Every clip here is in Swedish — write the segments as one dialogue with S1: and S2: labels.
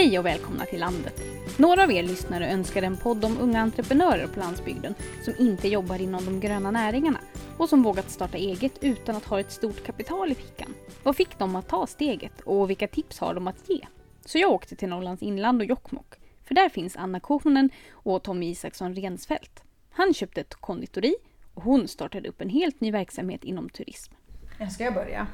S1: Hej och välkomna till landet! Några av er lyssnare önskar en podd om unga entreprenörer på landsbygden som inte jobbar inom de gröna näringarna och som vågat starta eget utan att ha ett stort kapital i fickan. Vad fick dem att ta steget och vilka tips har de att ge? Så jag åkte till Norrlands inland och Jokkmokk, för där finns Anna Kohonen och Tommy Isaksson Rensfeldt. Han köpte ett konditori och hon startade upp en helt ny verksamhet inom turism.
S2: Ska jag börja?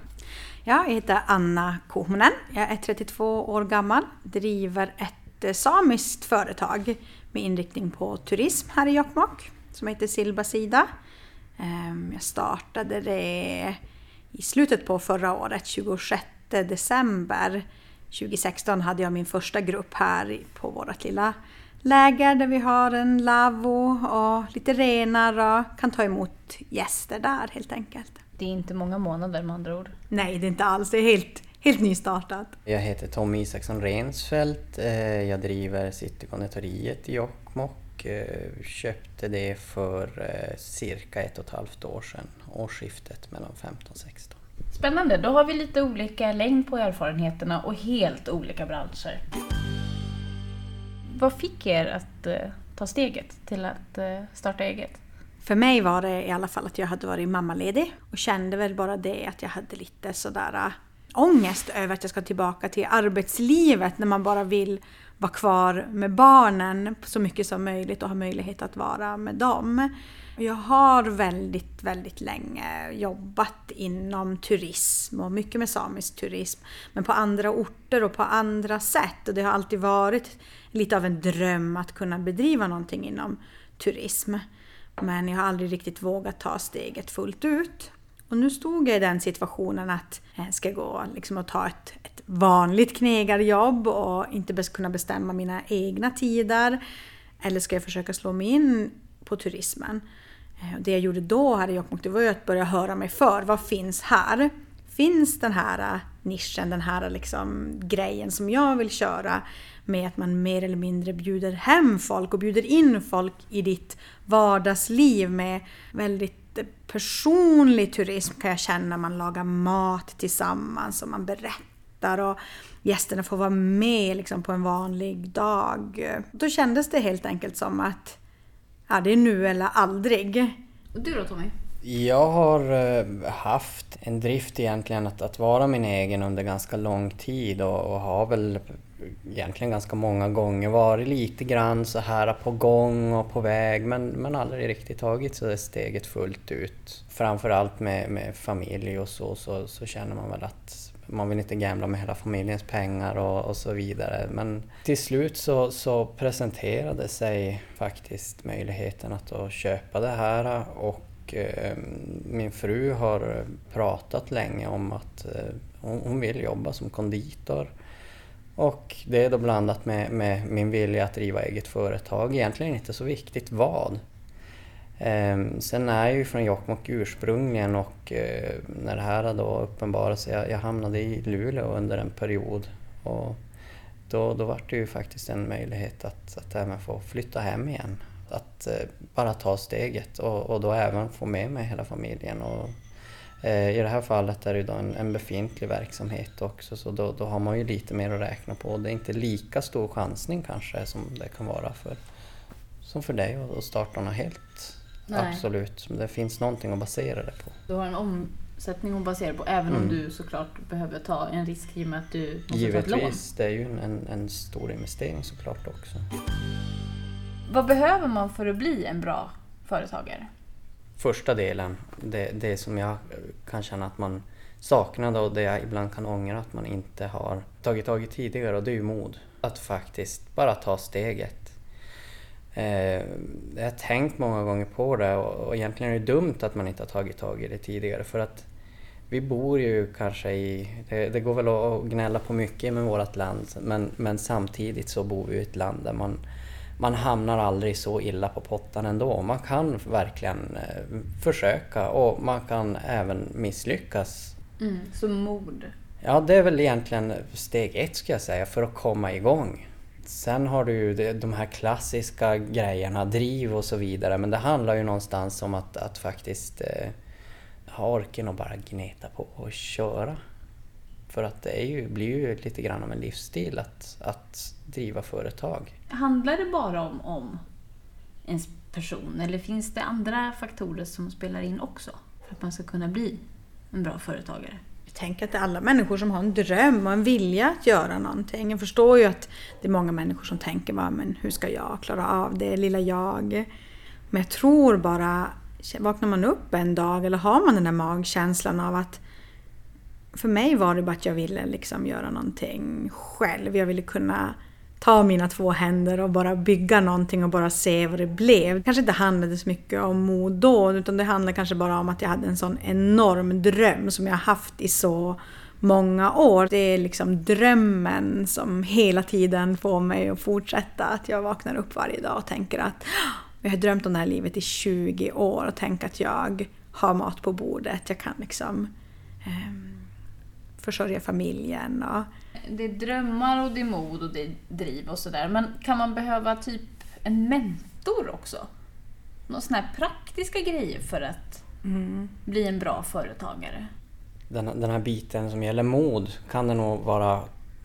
S2: Ja, jag heter Anna Kohonen. Jag är 32 år gammal, driver ett eh, samiskt företag med inriktning på turism här i Jokkmokk som heter Silbasida. Ehm, jag startade det i slutet på förra året, 26 december 2016 hade jag min första grupp här på vårt lilla läger där vi har en lavvo och lite renar och kan ta emot gäster där helt enkelt.
S1: Det är inte många månader med andra ord.
S2: Nej, det är inte alls. Det är helt, helt nystartat.
S3: Jag heter Tommy Isaksson Rensfeldt. Eh, jag driver Citykonditoriet i Jokkmokk. Eh, köpte det för eh, cirka ett och ett halvt år sedan, årsskiftet mellan 15 och 16.
S1: Spännande, då har vi lite olika längd på erfarenheterna och helt olika branscher. Vad fick er att ta steget till att starta eget?
S2: För mig var det i alla fall att jag hade varit mammaledig och kände väl bara det att jag hade lite sådär äh, ångest över att jag ska tillbaka till arbetslivet när man bara vill vara kvar med barnen så mycket som möjligt och ha möjlighet att vara med dem. Jag har väldigt, väldigt länge jobbat inom turism och mycket med samisk turism. Men på andra orter och på andra sätt. Och det har alltid varit lite av en dröm att kunna bedriva någonting inom turism. Men jag har aldrig riktigt vågat ta steget fullt ut. Och nu stod jag i den situationen att jag ska gå liksom och ta ett, ett vanligt knegarjobb och inte kunna bestämma mina egna tider. Eller ska jag försöka slå mig in på turismen? Eh, det jag gjorde då här i Jokkmokk det var ju att börja höra mig för. Vad finns här? Finns den här eh, nischen, den här liksom grejen som jag vill köra med att man mer eller mindre bjuder hem folk och bjuder in folk i ditt vardagsliv med väldigt personlig turism kan jag känna. Man lagar mat tillsammans och man berättar och gästerna får vara med liksom på en vanlig dag. Då kändes det helt enkelt som att ja, det är nu eller aldrig.
S1: Och du då Tommy?
S3: Jag har eh, haft en drift egentligen att, att vara min egen under ganska lång tid och, och har väl egentligen ganska många gånger varit lite grann så här på gång och på väg men, men aldrig riktigt tagit så det steget fullt ut. Framförallt med, med familj och så, så, så känner man väl att man vill inte gambla med hela familjens pengar och, och så vidare. Men till slut så, så presenterade sig faktiskt möjligheten att då köpa det här och eh, min fru har pratat länge om att eh, hon vill jobba som konditor. Och det är då blandat med, med, min vilja att driva eget företag. Egentligen inte så viktigt vad. Eh, sen är jag ju från Jokkmokk ursprungligen och eh, när det här då uppenbarade sig, jag, jag hamnade i Luleå under en period. Och då, då var det ju faktiskt en möjlighet att, att även få flytta hem igen. Att eh, bara ta steget och, och då även få med mig hela familjen. Och, i det här fallet är det då en, en befintlig verksamhet också så då, då har man ju lite mer att räkna på. Det är inte lika stor chansning kanske som det kan vara för, som för dig att starta något helt. Nej. Absolut, det finns någonting att basera det på.
S1: Du har en omsättning att basera på även mm. om du såklart behöver ta en risk i och med att du måste
S3: Givetvis,
S1: ta ett lån.
S3: det är ju en, en stor investering såklart också.
S1: Vad behöver man för att bli en bra företagare?
S3: Första delen, det, det som jag kan känna att man saknade och det jag ibland kan ångra att man inte har tagit tag i tidigare och det är ju mod. Att faktiskt bara ta steget. Eh, jag har tänkt många gånger på det och, och egentligen är det dumt att man inte har tagit tag i det tidigare för att vi bor ju kanske i, det, det går väl att gnälla på mycket med vårt land men, men samtidigt så bor vi i ett land där man man hamnar aldrig så illa på pottan ändå. Man kan verkligen eh, försöka och man kan även misslyckas.
S1: Mm, så mod?
S3: Ja, det är väl egentligen steg ett ska jag säga för att komma igång. Sen har du ju de här klassiska grejerna, driv och så vidare, men det handlar ju någonstans om att, att faktiskt eh, ha orken och bara gneta på och köra. För att det är ju, blir ju lite grann av en livsstil att, att driva företag.
S1: Handlar det bara om, om ens person eller finns det andra faktorer som spelar in också för att man ska kunna bli en bra företagare?
S2: Jag tänker att det är alla människor som har en dröm och en vilja att göra någonting. Jag förstår ju att det är många människor som tänker bara, men hur ska jag klara av det lilla jag? Men jag tror bara, vaknar man upp en dag eller har man den där magkänslan av att för mig var det bara att jag ville liksom göra någonting själv. Jag ville kunna ta mina två händer och bara bygga någonting och bara se vad det blev. kanske inte handlade så mycket om mod då, utan det handlade kanske bara om att jag hade en sån enorm dröm som jag haft i så många år. Det är liksom drömmen som hela tiden får mig att fortsätta. Att jag vaknar upp varje dag och tänker att jag har drömt om det här livet i 20 år och tänker att jag har mat på bordet. Jag kan liksom eh, försörja familjen. Och,
S1: det är drömmar och det är mod och det är driv och sådär. Men kan man behöva typ en mentor också? Några sådana här praktiska grejer för att mm. bli en bra företagare?
S3: Den, den här biten som gäller mod kan det nog vara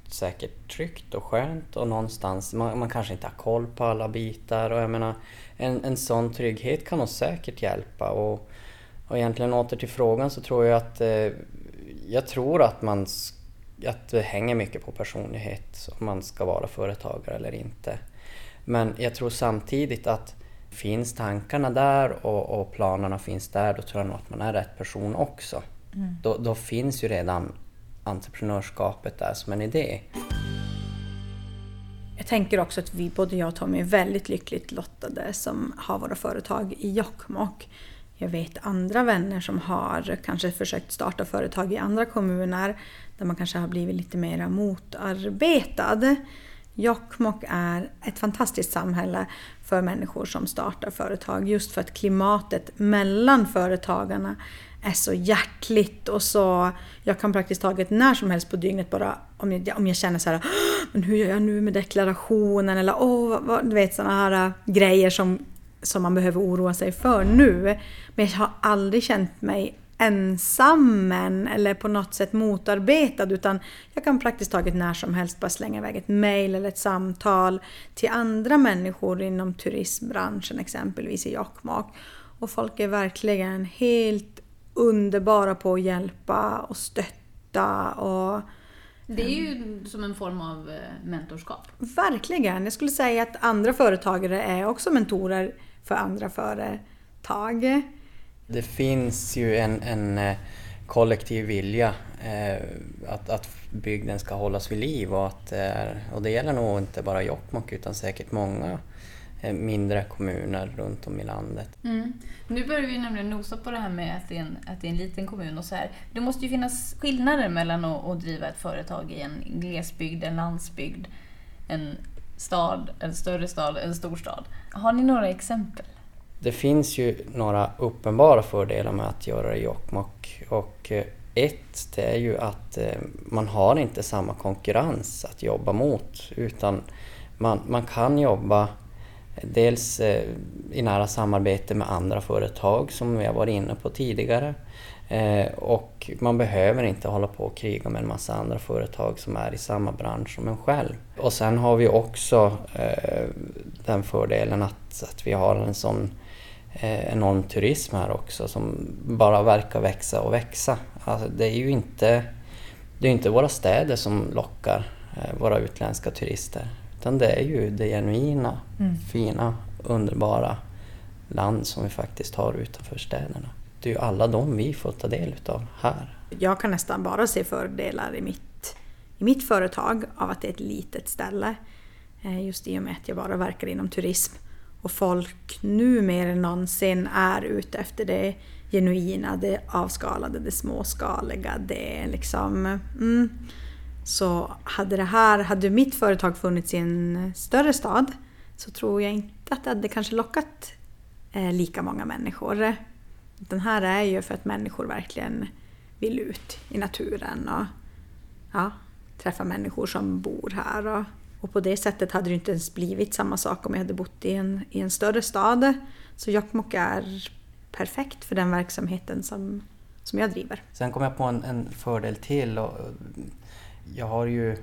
S3: säkert tryggt och skönt och någonstans, man, man, kanske inte har koll på alla bitar och jag menar en, en sån trygghet kan nog säkert hjälpa och, och egentligen åter till frågan så tror jag att eh, jag tror att man att det hänger mycket på personlighet om man ska vara företagare eller inte. Men jag tror samtidigt att finns tankarna där och, och planerna finns där, då tror jag nog att man är rätt person också. Mm. Då, då, finns ju redan entreprenörskapet där som en idé.
S2: Jag tänker också att vi, både jag och Tommy, är väldigt lyckligt lottade som har våra företag i Jokkmokk. Jag vet andra vänner som har kanske försökt starta företag i andra kommuner där man kanske har blivit lite mer motarbetad. Jokkmokk är ett fantastiskt samhälle för människor som startar företag just för att klimatet mellan företagarna är så hjärtligt och så... Jag kan praktiskt taget när som helst på dygnet bara om jag, om jag känner så här men hur gör jag nu med deklarationen eller åh, vad, du vet sådana här äh, grejer som, som man behöver oroa sig för nu. Men jag har aldrig känt mig ensam eller på något sätt motarbetad utan jag kan praktiskt taget när som helst bara slänga iväg ett mail eller ett samtal till andra människor inom turismbranschen exempelvis i Jokkmokk. Och folk är verkligen helt underbara på att hjälpa och stötta och
S1: det är ju som en form av eh, mentorskap.
S2: Verkligen! Jag skulle säga att andra företagare är också mentorer för andra företag.
S3: Det finns ju en, en eh, kollektiv vilja eh, att, att bygden ska hållas vid liv och, att, eh, och det gäller nog inte bara Jokkmokk utan säkert många eh, mindre kommuner runt om i landet.
S1: Mm. Nu börjar vi nämligen nosa på det här med att det, är en, att det är en liten kommun och så här. Det måste ju finnas skillnader mellan att, att driva ett företag i en glesbygd, en landsbygd, en stad, en större stad, en storstad. Har ni några exempel?
S3: Det finns ju några uppenbara fördelar med att göra det i Jokkmokk. Och eh, ett, det är ju att eh, man har inte samma konkurrens att jobba mot utan man, man kan jobba dels eh, i nära samarbete med andra företag som vi har varit inne på tidigare. Och man behöver inte hålla på och kriga med en massa andra företag som är i samma bransch som en själv. Och sen har vi också den fördelen att, att vi har en sån eh, enorm turism här också som bara verkar växa och växa. Alltså, det är ju inte, det är inte våra städer som lockar eh, våra utländska turister utan det är ju det genuina, mm. fina, underbara land som vi faktiskt har utanför städerna. Det är ju alla de vi får ta del utav här.
S2: Jag kan nästan bara se fördelar i mitt, i mitt företag av att det är ett litet ställe. Eh, just i och med att jag bara verkar inom turism. Och folk nu mer än någonsin är ute efter det genuina, det avskalade, det småskaliga. Det liksom... Mm. Så hade det här, hade mitt företag funnits i en större stad så tror jag inte att det hade kanske lockat eh, lika många människor. Den här är ju för att människor verkligen vill ut i naturen och ja, träffa människor som bor här. Och och på det sättet hade det inte ens blivit samma sak om jag hade bott i en, i en större stad. Så Jokkmokk är perfekt för den verksamheten som, som jag driver.
S3: Sen kom jag på en, en fördel till. Och eh, jag har ju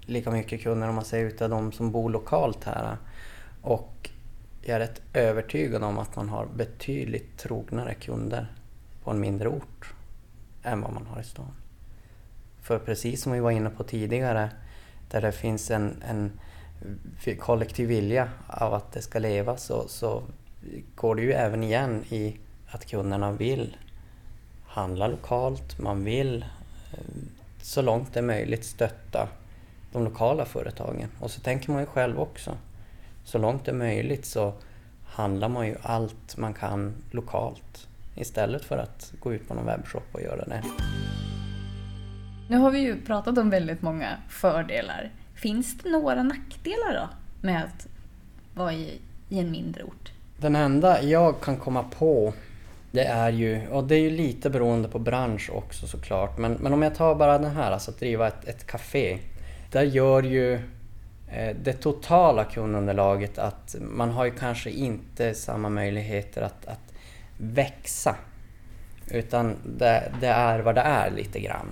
S3: lika mycket kunder om man säger utav de som bor lokalt här. Och jag är rätt övertygad om att man har betydligt trognare kunder på en mindre ort än vad man har i stan. För precis som vi var inne på tidigare, där det finns en, en kollektiv vilja av att det ska leva så, så går det ju även igen i att kunderna vill handla lokalt, man vill eh, så långt det är möjligt stötta de lokala företagen. Och så tänker man ju själv också. Så långt det är möjligt så handlar man ju allt man kan lokalt istället för att gå ut på någon webbshop och göra det.
S1: Nu har vi ju pratat om väldigt många fördelar. Finns det några nackdelar då med att vara i, i en mindre ort?
S3: Den enda jag kan komma på det är ju, och det är ju lite beroende på bransch också såklart, men, men om jag tar bara den här, alltså att driva ett, ett café. Där gör ju det totala kundunderlaget att man har ju kanske inte samma möjligheter att, att växa. Utan det, det, är vad det är lite grann.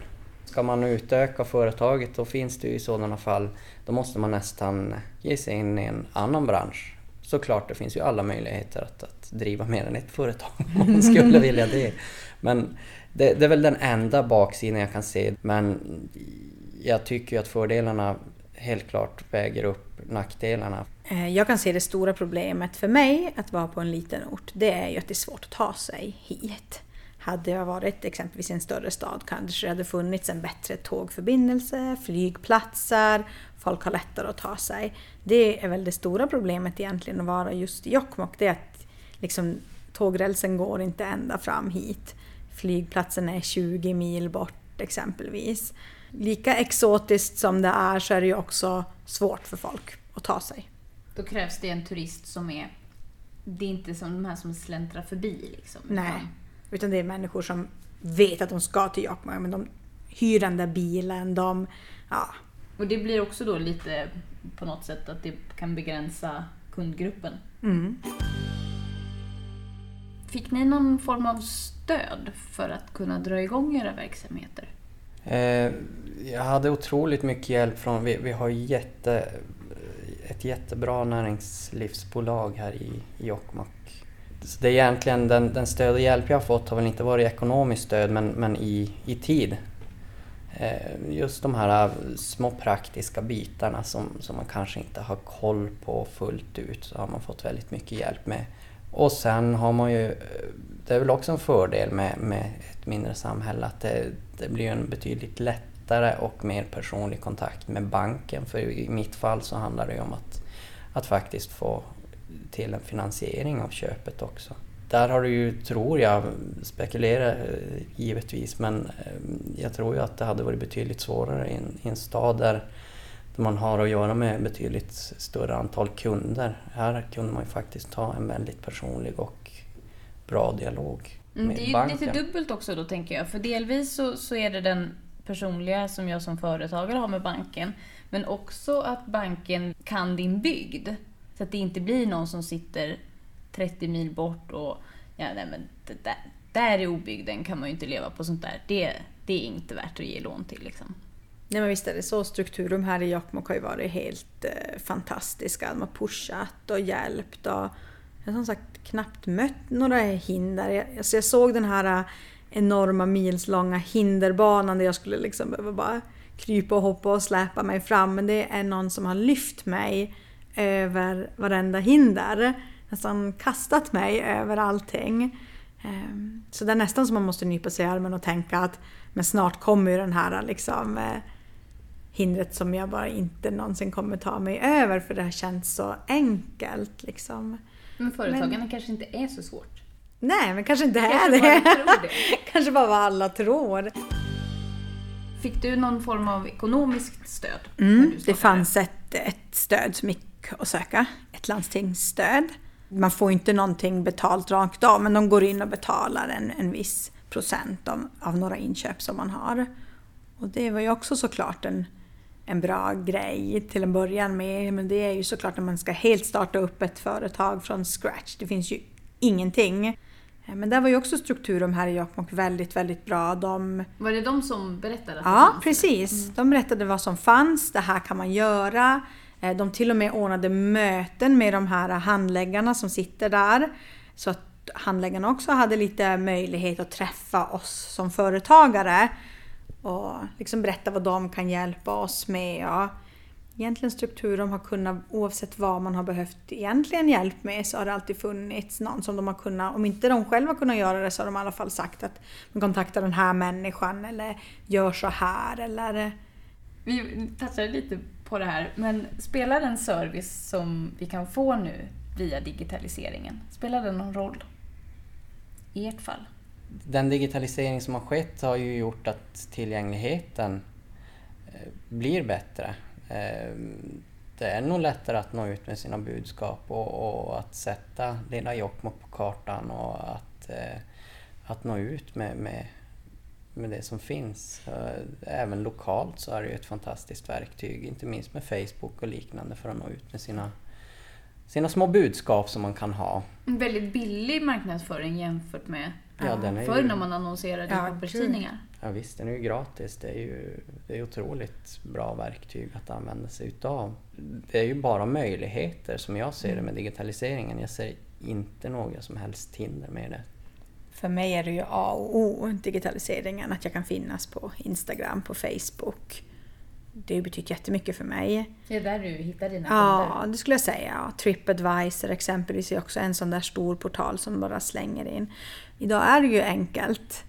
S3: Ska man utöka företaget då finns det ju i sådana fall, då måste man nästan ge sig in i en annan bransch. Såklart, det finns ju alla möjligheter att, att driva mer än ett företag om man skulle vilja det. Men det, det, är väl den enda baksidan jag kan se. Men jag tycker ju att fördelarna helt klart väger upp nackdelarna.
S2: Eh, jag kan se det stora problemet för mig att vara på en liten ort, det är ju att det är svårt att ta sig hit. Hade jag varit exempelvis i en större stad kanske det hade funnits en bättre tågförbindelse, flygplatser, folk har lättare att ta sig. Det är väl det stora problemet egentligen att vara just i Jokkmokk, det är att liksom, tågrälsen går inte ända fram hit. Flygplatsen är 20 mil bort exempelvis. Lika exotiskt som det är så är det ju också svårt för folk att ta sig.
S1: Då krävs det en turist som är... Det är inte som de här som släntrar förbi liksom.
S2: Nej. Utan det är människor som vet att de ska till Jokkmokk men de hyr den där bilen, de... Ja.
S1: Och det blir också då lite på något sätt att det kan begränsa kundgruppen. Mm. Fick ni någon form av stöd för att kunna dra igång era verksamheter?
S3: Eh, jag hade otroligt mycket hjälp från, vi, vi har jätte, ett jättebra näringslivsbolag här i, Jokkmokk. Så det är egentligen den, den stöd och hjälp jag har fått har väl inte varit ekonomiskt stöd men, men i, i tid. Eh, just de här små praktiska bitarna som, som man kanske inte har koll på fullt ut så har man fått väldigt mycket hjälp med. Och sen har man ju, eh, det är väl också en fördel med, med ett mindre samhälle att det, det blir en betydligt lättare och mer personlig kontakt med banken. För i mitt fall så handlar det ju om att, att faktiskt få till en finansiering av köpet också. Där har du ju, tror jag, spekulerar eh, givetvis, men eh, jag tror ju att det hade varit betydligt svårare i en, i en stad där man har att göra med betydligt större antal kunder. Här kunde man ju faktiskt ta en väldigt personlig och bra dialog
S1: mm, med mm, Det är ju lite dubbelt också då tänker jag, för delvis så, så är det den personliga som jag som företagare har med banken, men också att banken kan din bygd. Så att det inte blir någon som sitter 30 mil bort och ja, nej, men det där, där i obygden kan man ju inte leva på sånt där. Det, det är inte värt att ge lån till liksom.
S2: Nej men visst är det så. Strukturum här i Jokkmokk har ju varit helt eh, fantastiska. De har pushat och hjälpt och jag har som sagt knappt mött några hinder. Jag, alltså jag såg den här äh, enorma milslånga hinderbanan där jag skulle liksom behöva bara krypa och hoppa och släpa mig fram. Men det är någon som har lyft mig över varenda hinder. Nästan kastat mig över allting. Ehm, så det är nästan som man måste nypa sig i armen och tänka att men snart kommer ju den här äh, liksom äh, hindret som jag bara inte någonsin kommer ta mig över för det har känts så enkelt. Liksom.
S1: Men företagande men, kanske inte är så svårt?
S2: Nej, men kanske inte är det. det. kanske bara vad alla tror.
S1: Fick du någon form av ekonomiskt stöd?
S2: Mm, det fanns ett, ett stöd som gick att söka, ett landstingsstöd. Man får inte någonting betalt rakt av, men de går in och betalar en, en viss procent av, av några inköp som man har. Och det var ju också såklart en, en bra grej till en början med. Men det är ju såklart när man ska helt starta upp ett företag från scratch. Det finns ju ingenting. Eh, Men där var ju också Strukturum här i Jokkmokk väldigt, väldigt bra. De,
S1: Var det de som berättade
S2: ja, precis. De berättade vad som fanns, det här kan man göra. Eh, De till och med ordnade möten med de här handläggarna som sitter där. Så att handläggarna också hade lite möjlighet att träffa oss som företagare. Och liksom berätta vad de kan hjälpa oss med. Och egentligen Strukturum har kunnat, oavsett vad man har behövt egentligen hjälp med, så har det alltid funnits någon som de har kunnat, om inte de själva kunnat göra det så har de i alla fall sagt att man kontaktar den här människan eller gör så här eller
S4: Vi touchade lite på det här, men spelar den service som vi kan få nu via digitaliseringen, spelar den någon roll? I ert fall?
S3: Den digitalisering som har skett har ju gjort att tillgängligheten eh, blir bättre. Eh, det är nog lättare att nå ut med sina budskap och, och att sätta lilla Jokkmokk på kartan och att, eh, att nå ut med, med, med det som finns. Även lokalt så är det ju ett fantastiskt verktyg, inte minst med Facebook och liknande för att nå ut med sina, sina små budskap som man kan ha.
S4: En väldigt billig marknadsföring jämfört med
S3: Ja, den är
S4: förr
S3: ju-
S4: när man annonserade
S2: Ja,
S4: i papperstidningar.
S3: Ja visst, den är ju gratis. Det är ju det är otroligt bra verktyg att använda sig utav. Det är ju bara möjligheter som jag ser det med digitaliseringen. Jag ser inte några som helst hinder med det.
S2: För mig är det ju A och O, digitaliseringen, att jag kan finnas på Instagram, på Facebook. Det har betytt jättemycket för mig.
S4: Det är där du hittar dina
S2: Ja,
S4: kunder.
S2: det skulle jag säga. Ja, Tripadvisor exempelvis är också en sån där stor portal som bara slänger in. Idag är det ju enkelt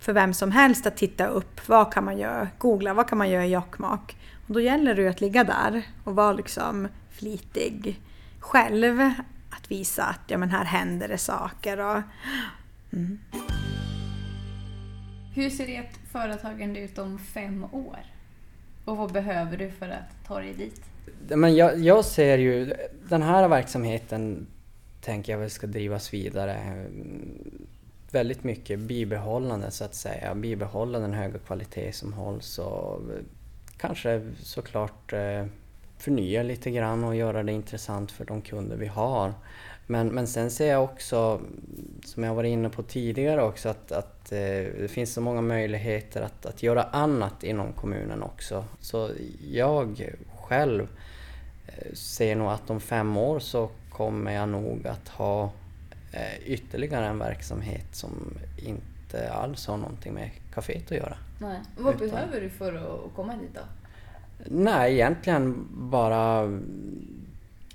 S2: för vem som helst att titta upp vad kan man göra, googla vad kan man göra i Jokkmokk. Och då gäller det ju att ligga där och vara liksom flitig själv. Att visa att ja, men här händer det saker. Och,
S4: Hur ser ert företagande ut om fem år? Och vad behöver du för att ta dig dit?
S3: Men jag, jag ser ju, den här verksamheten tänker jag väl ska drivas vidare. Mm, väldigt mycket bibehållande så att säga, bibehålla den höga kvalitet som hålls och eh, kanske såklart eh, förnya lite grann och göra det intressant för de kunder vi har. Men, men sen ser jag också, som jag var inne på tidigare också, att, att eh, det finns så många möjligheter att, att göra annat inom kommunen också. Så jag själv eh, ser nog att om fem år så kommer jag nog att ha eh, ytterligare en verksamhet som inte alls har någonting med kaféet att göra.
S4: Nej. Vad
S3: Utan-
S4: behöver du för att komma dit då?
S3: Nej, egentligen bara...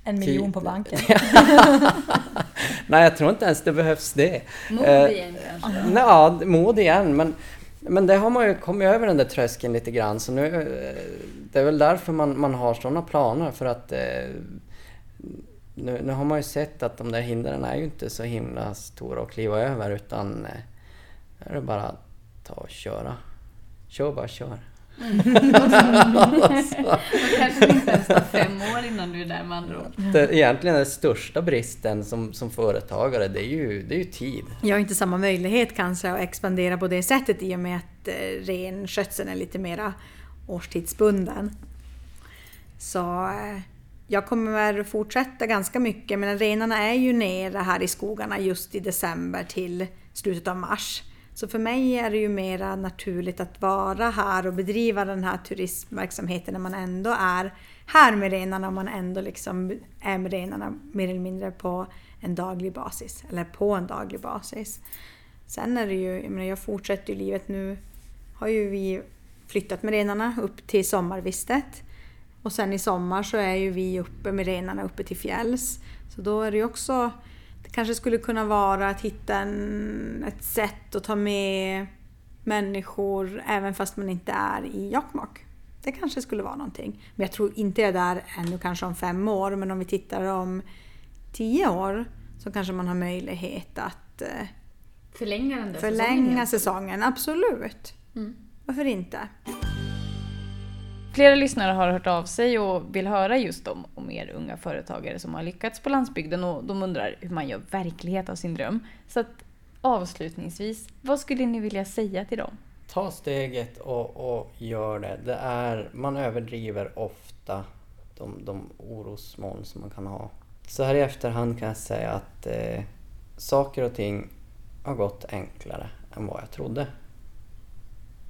S2: en
S3: miljon
S2: på banken.
S3: Nej, jag tror inte ens det behövs det.
S4: Mod
S3: Eh,
S4: igen kanske?
S3: Ja, mod igen, men, men det har man ju kommit över den där tröskeln lite grann. Så nu, eh, det är väl därför man, man har sådana planer för att eh, nu, nu har man ju sett att de där hindren är ju inte så himla stora att kliva över utan eh, nu är det bara att ta och köra. Kör bara, kör.
S4: Då kanske det inte ens tar fem år innan du är där med andra ord.
S3: Det, egentligen den största bristen som, som företagare, det är ju, det är ju tid.
S2: Jag har inte samma möjlighet kanske att expandera på det sättet i och med att eh, renskötseln är lite mera årstidsbunden. Så eh, jag kommer fortsätta ganska mycket men renarna är ju nere här i skogarna just i december till slutet av mars. Så för mig är det ju mera naturligt att vara här och bedriva den här turismverksamheten när man ändå är här med renarna och man ändå liksom är med renarna mer eller mindre på en daglig basis. Eller på en daglig basis. Sen är det ju, jag menar jag fortsätter ju livet nu, har ju vi flyttat med renarna upp till sommarvistet. Och sen i sommar så är ju vi uppe med renarna uppe till fjälls. Så då är det ju också, kanske skulle kunna vara att hitta en, ett sätt att ta med människor även fast man inte är i Jokkmokk. Det kanske skulle vara någonting. Men jag tror inte jag är där ännu kanske om fem år, men om vi tittar om tio år så kanske man har möjlighet att eh,
S4: Förlänga den där
S2: förlänga
S4: säsongen.
S2: säsongen. Absolut.
S4: Mm.
S2: Varför inte?
S4: Flera lyssnare har hört av sig och vill höra just om, om er unga företagare som har lyckats på landsbygden och de undrar hur man gör verklighet av sin dröm. Så att avslutningsvis, vad skulle ni vilja säga till dem?
S3: Ta steget och, och gör det. det är, man överdriver ofta de, de orosmoln som man kan ha. Så här i efterhand kan jag säga att eh, saker och ting har gått enklare än vad jag trodde.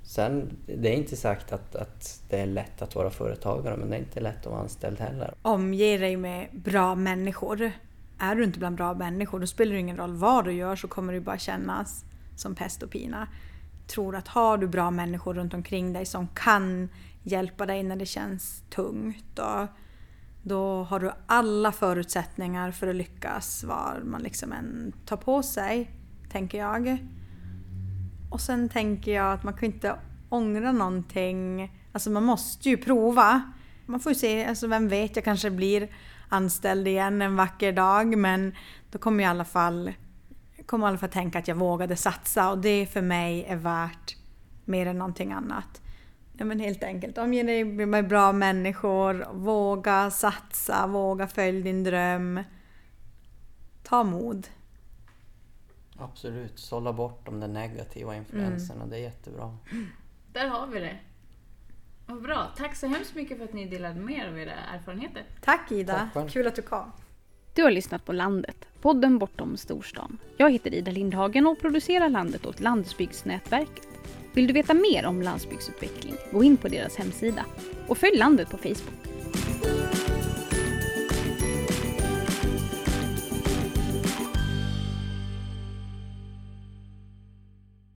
S3: Sen, det är inte sagt att, att det är lätt att vara företagare men det är inte lätt att vara anställd heller.
S2: Omge dig med bra människor. Är du inte bland bra människor då spelar det ingen roll vad du gör så kommer det bara kännas som pest och pina. Tror att har du bra människor runt omkring dig som kan hjälpa dig när det känns tungt och då har du alla förutsättningar för att lyckas vad man liksom än tar på sig, tänker jag. Och sen tänker jag att man kan inte ångra någonting. Alltså man måste ju prova. Man får ju se, alltså vem vet, jag kanske blir anställd igen en vacker dag men då kommer jag i alla fall, kommer i alla fall tänka att jag vågade satsa och det för mig är värt mer än någonting annat. Ja men helt enkelt, omge dig med bra människor, våga satsa, våga följa din dröm. Ta mod.
S3: Absolut, sålla bort de där negativa influenserna, det är jättebra.
S4: Där har vi det. Vad bra. Tack så hemskt mycket för att ni delade med er av era erfarenheter.
S2: Tack Ida,
S3: Tack
S2: kul att du kom.
S1: Du har lyssnat på Landet, podden bortom storstan. Jag heter Ida Lindhagen och producerar Landet åt Landsbygdsnätverket. Vill du veta mer om landsbygdsutveckling? Gå in på deras hemsida och följ Landet på Facebook.